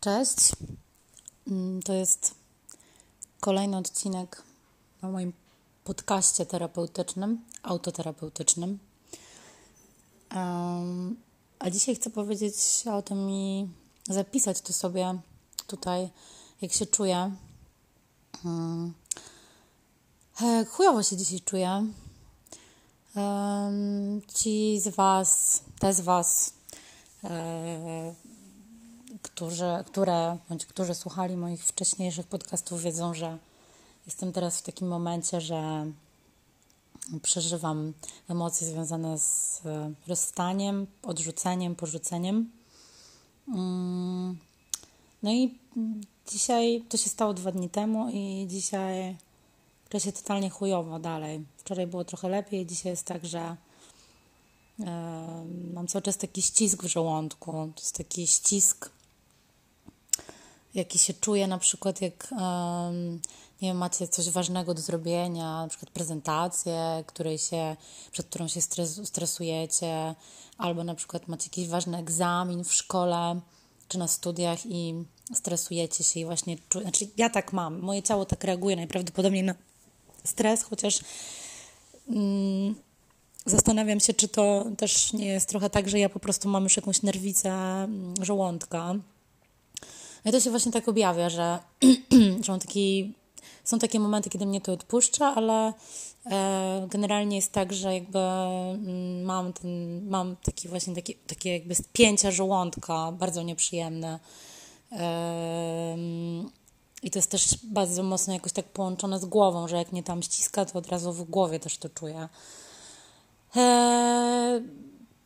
Cześć. Mm, to jest kolejny odcinek na moim podcaście terapeutycznym, autoterapeutycznym. A dzisiaj chcę powiedzieć o tym i zapisać to sobie tutaj, jak się czuję. Um, chujowo się dzisiaj czuję. Ci z Was, te z Was, e, którzy, które, bądź którzy słuchali moich wcześniejszych podcastów, wiedzą, że jestem teraz w takim momencie, że przeżywam emocje związane z rozstaniem, odrzuceniem, porzuceniem. Mm, no i dzisiaj, to się stało dwa dni temu i dzisiaj czuję się totalnie chujowo dalej. Wczoraj było trochę lepiej, dzisiaj jest tak, że mam cały czas taki ścisk w żołądku. To jest taki ścisk jaki się czuje na przykład, jak nie wiem, macie coś ważnego do zrobienia, na przykład prezentację, której się, przed którą się stres, stresujecie, albo na przykład macie jakiś ważny egzamin w szkole czy na studiach i stresujecie się i właśnie czujecie, znaczy ja tak mam, moje ciało tak reaguje najprawdopodobniej na stres, chociaż mm, zastanawiam się, czy to też nie jest trochę tak, że ja po prostu mam już jakąś nerwicę mm, żołądka, i to się właśnie tak objawia, że, że mam taki, są takie momenty, kiedy mnie to odpuszcza, ale e, generalnie jest tak, że jakby mm, mam, ten, mam taki właśnie taki, takie jakby spięcia żołądka, bardzo nieprzyjemne. E, I to jest też bardzo mocno jakoś tak połączone z głową, że jak mnie tam ściska, to od razu w głowie też to czuję. E,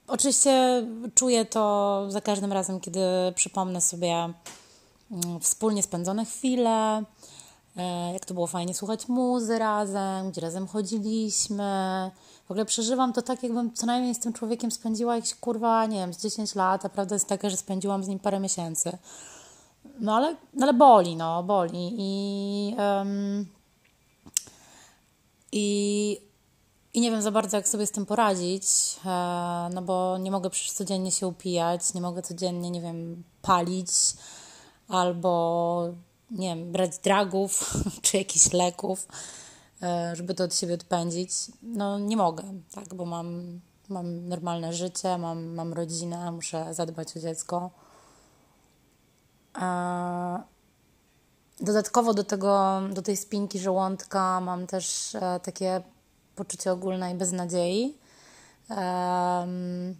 oczywiście czuję to za każdym razem, kiedy przypomnę sobie wspólnie spędzone chwile, e, jak to było fajnie słuchać muzy razem, gdzie razem chodziliśmy. W ogóle przeżywam to tak, jakbym co najmniej z tym człowiekiem spędziła jakieś kurwa, nie wiem, z 10 lat, a prawda jest taka, że spędziłam z nim parę miesięcy. No ale, ale boli, no, boli. I, um, i, I nie wiem za bardzo, jak sobie z tym poradzić, e, no bo nie mogę przecież codziennie się upijać, nie mogę codziennie, nie wiem, palić, albo nie wiem, brać dragów czy jakichś leków, e, żeby to od siebie odpędzić. No nie mogę, tak, bo mam, mam normalne życie, mam, mam rodzinę, muszę zadbać o dziecko. A dodatkowo do, tego, do tej spinki żołądka mam też e, takie poczucie ogólnej beznadziei. Um,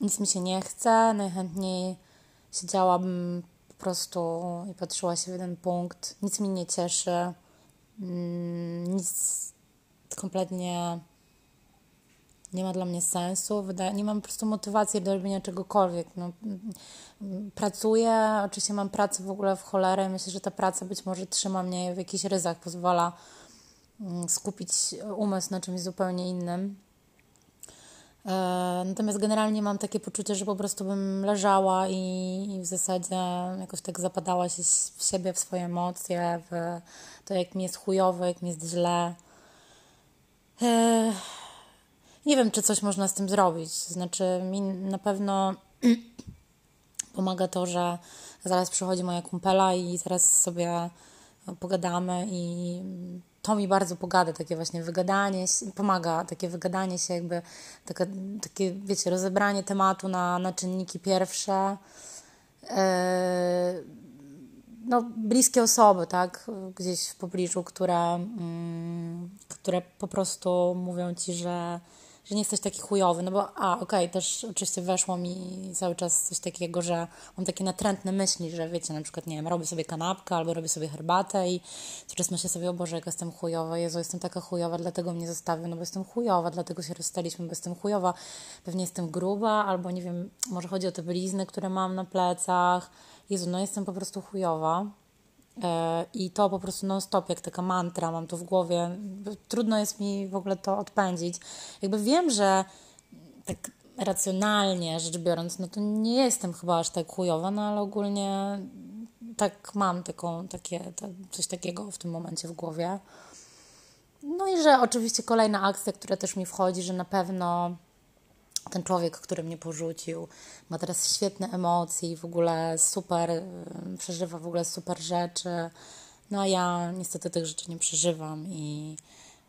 nic mi się nie chce, najchętniej siedziałabym po prostu i patrzyła się w jeden punkt. Nic mi nie cieszy, mm, nic kompletnie nie ma dla mnie sensu. nie mam po prostu motywacji do robienia czegokolwiek. No, mm, pracuję, oczywiście mam pracę w ogóle w cholerę. Myślę, że ta praca być może trzyma mnie w jakichś ryzach, pozwala mm, skupić umysł na czymś zupełnie innym. Natomiast generalnie mam takie poczucie, że po prostu bym leżała i, i, w zasadzie jakoś tak zapadała się w siebie, w swoje emocje, w to, jak mi jest chujowo, jak mi jest źle. Nie wiem, czy coś można z tym zrobić. Znaczy, mi na pewno pomaga to, że zaraz przychodzi moja kumpela i zaraz sobie pogadamy i to mi bardzo pogada, takie właśnie wygadanie, pomaga takie wygadanie się, jakby takie, takie wiecie, rozebranie tematu na, na czynniki pierwsze. Yy, no, bliskie osoby, tak, gdzieś w pobliżu, które, mm, które po prostu mówią ci, że że nie jesteś taki chujowy, no bo a, okej, okay, też oczywiście weszło mi cały czas coś takiego, że mam takie natrętne myśli, że wiecie, na przykład, nie wiem, robię sobie kanapkę albo robię sobie herbatę i cały czas myślę sobie, o Boże, jak jestem chujowa, Jezu, jestem taka chujowa, dlatego mnie zostawił, no bo jestem chujowa, dlatego się rozstaliśmy, bo jestem chujowa, pewnie jestem gruba, albo nie wiem, może chodzi o te blizny, które mam na plecach, Jezu, no jestem po prostu chujowa, I to po prostu non-stop, jak taka mantra, mam to w głowie. Trudno jest mi w ogóle to odpędzić. Jakby wiem, że tak racjonalnie rzecz biorąc, no to nie jestem chyba aż tak chujowa, no ale ogólnie tak mam taką, takie, coś takiego w tym momencie w głowie. No i że oczywiście kolejna akcja, która też mi wchodzi, że na pewno ten człowiek, który mnie porzucił, ma teraz świetne emocje i w ogóle super, y, przeżywa w ogóle super rzeczy. No a ja niestety tych rzeczy nie przeżywam i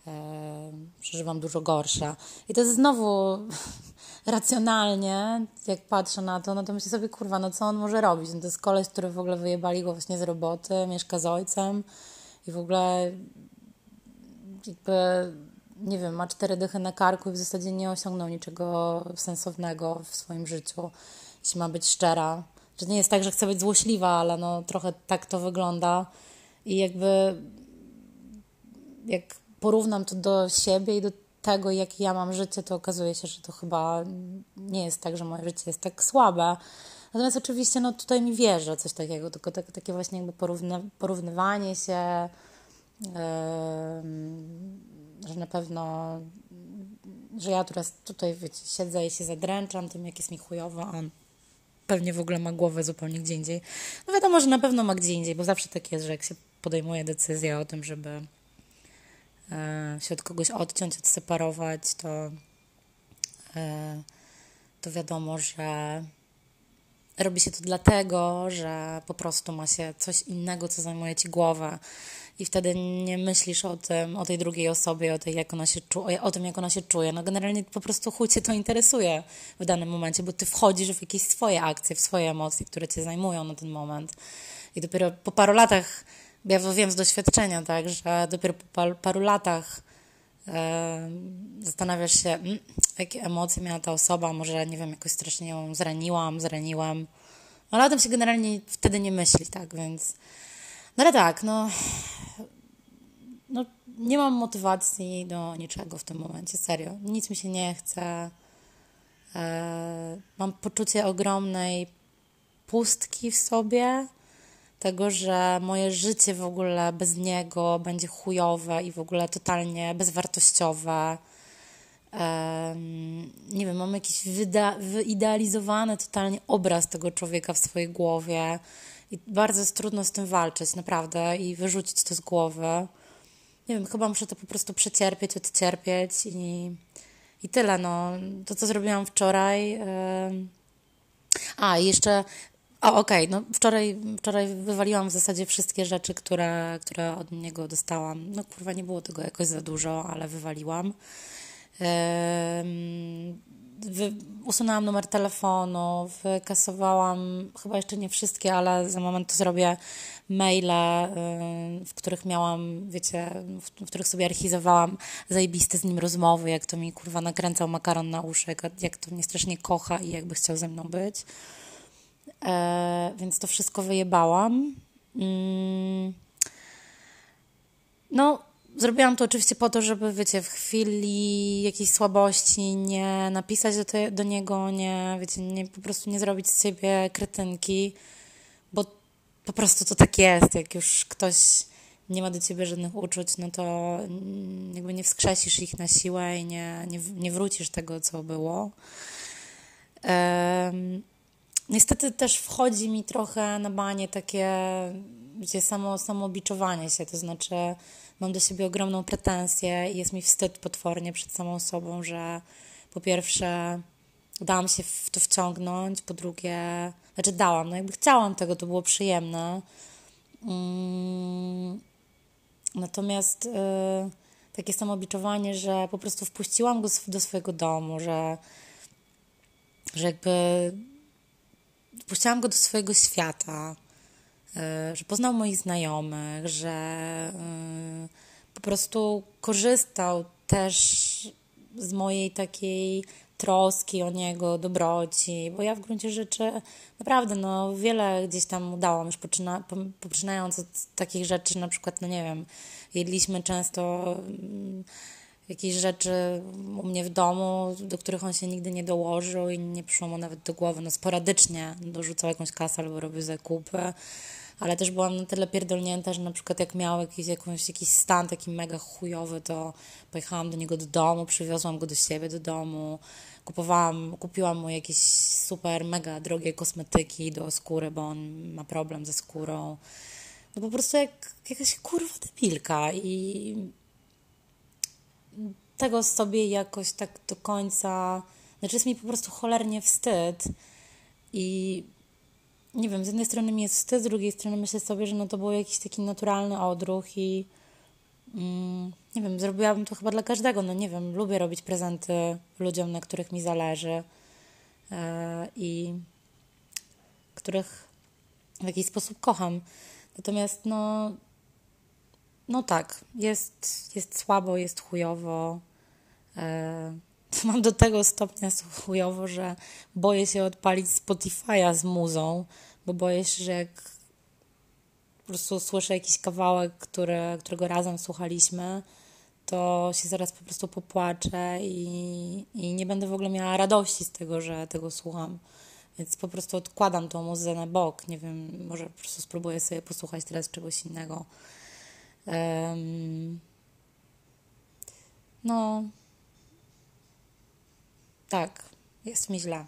e, przeżywam dużo gorsze. I to jest znowu racjonalnie, jak patrzę na to, no to myślę sobie, kurwa, no co on może robić? No to jest koleś, który w ogóle wyjebali go właśnie z roboty, mieszka z ojcem i w ogóle jakby nie wiem, ma cztery dychy na karku i w zasadzie nie osiągnął niczego sensownego w swoim życiu, jeśli ma być szczera. Że nie jest tak, że chcę być złośliwa, ale no trochę tak to wygląda. I jakby jak porównam to do siebie i do tego, jak ja mam życie, to okazuje się, że to chyba nie jest tak, że moje życie jest tak słabe. Natomiast oczywiście no, tutaj mi wierzę coś takiego, tylko tak, takie właśnie jakby porównywanie się, że na pewno, że ja teraz tutaj wiecie, siedzę i się zadręczam tym, jak jest mi chujowo, a on pewnie w ogóle ma głowę zupełnie gdzie indziej. No wiadomo, że na pewno ma gdzie indziej, bo zawsze tak jest, że jak się podejmuje decyzję o tym, żeby e, się od kogoś odciąć, odseparować, to, e, to wiadomo, że robi się to dlatego, że po prostu ma się coś innego, co zajmuje ci głowę i wtedy nie myślisz o tym, o tej drugiej osobie, o, tej, jak ona się czuje, o tym, jak ona się czuje. No generalnie po prostu chuj cię to interesuje w danym momencie, bo ty wchodzisz w jakieś swoje akcje, w swoje emocje, które cię zajmują na ten moment. I dopiero po paru latach, ja wiem z doświadczenia, tak, że dopiero po paru, latach zastanawiasz się, mm, jakie emocje miała ta osoba, może, nie wiem, jakoś strasznie ją zraniłam, zraniłem. Ale o tym się generalnie wtedy nie myśli, tak, więc no ale tak, no, no nie mam motywacji do niczego w tym momencie, serio. Nic mi się nie chce. E, mam poczucie ogromnej pustki w sobie, tego, że moje życie w ogóle bez niego będzie chujowe i w ogóle totalnie bezwartościowe. E, nie wiem, mam jakiś wyidealizowany totalnie obraz tego człowieka w swojej głowie i bardzo jest trudno z tym walczyć, naprawdę, i wyrzucić to z głowy. Nie wiem, chyba muszę to po prostu przecierpieć, odcierpieć i, i tyle. No. To, co zrobiłam wczoraj. Yy... A, jeszcze. O, okej, okay, no wczoraj, wczoraj wywaliłam w zasadzie wszystkie rzeczy, które, które od niego dostałam. No kurwa, nie było tego jakoś za dużo, ale wywaliłam. Wy, usunęłam numer telefonu, wykasowałam chyba jeszcze nie wszystkie, ale za moment to zrobię maile, w których miałam, wiecie, w, w których sobie archizowałam zajebiste z nim rozmowy, jak to mi kurwa nakręcał makaron na uszy, jak, jak to mnie strasznie kocha i jakby chciał ze mną być. E, więc to wszystko wyjebałam. Mm. No, Zrobiłam to oczywiście po to, żeby, wiecie, w chwili jakiejś słabości nie napisać do, te, do niego, nie, wiecie, nie, po prostu nie zrobić z siebie kretynki, bo po prostu to tak jest. Jak już ktoś nie ma do ciebie żadnych uczuć, no to jakby nie wskrzesisz ich na siłę i nie, nie, nie wrócisz tego, co było. Um, niestety też wchodzi mi trochę na banie takie, wiecie, samo, samo biczowanie się, to znaczy mam do siebie ogromną pretensję i jest mi wstyd potwornie przed samą sobą, że po pierwsze dałam się w to wciągnąć, po drugie, znaczy dałam, no jakby chciałam tego, to było przyjemne. Mm, natomiast y, takie samobiczowanie, że po prostu wpuściłam go do swojego domu, że, że jakby wpuściłam go do swojego świata, E, że poznał moich znajomych, że e, po prostu korzystał też z mojej takiej troski o niego, dobroci, bo ja w gruncie rzeczy naprawdę no, wiele gdzieś tam udało, już poczyna, poczynając od takich rzeczy, na przykład, no nie wiem, jedliśmy często mm, jakieś rzeczy u mnie w domu, do których on się nigdy nie dołożył i nie przyszło mu nawet do głowy, no sporadycznie dorzucał jakąś kasę albo robił zakupy, ale też byłam na tyle pierdolnięta, że na przykład jak miał jakiś, jakąś, jakiś stan taki mega chujowy, to pojechałam do niego do domu, przywiozłam go do siebie do domu, kupowałam, kupiłam mu jakieś super, mega drogie kosmetyki do skóry, bo on ma problem ze skórą. No po prostu jak jakaś kurwa debilka i tego sobie jakoś tak do końca Znaczy jest mi po prostu cholernie wstyd i nie wiem, z jednej strony mi jest wstyd, z drugiej strony myślę sobie, że no to był jakiś taki naturalny odruch i mm, nie wiem, zrobiłabym to chyba dla każdego, no nie wiem, lubię robić prezenty ludziom, na których mi zależy yy, i których w jakiś sposób kocham. Natomiast no, no tak, jest, jest słabo, jest chujowo. E, mam do tego stopnia chujowo, że boję się odpalić Spotify'a z muzą, bo boję się, że jak po prostu słyszę jakiś kawałek, który, którego razem słuchaliśmy, to się zaraz po prostu popłaczę i, i nie będę w ogóle miała radości z tego, że tego słucham. Więc po prostu odkładam tą muzę na bok. Nie wiem, może po prostu spróbuję sobie posłuchać teraz czegoś innego. Um, no, tak, jest mi źle.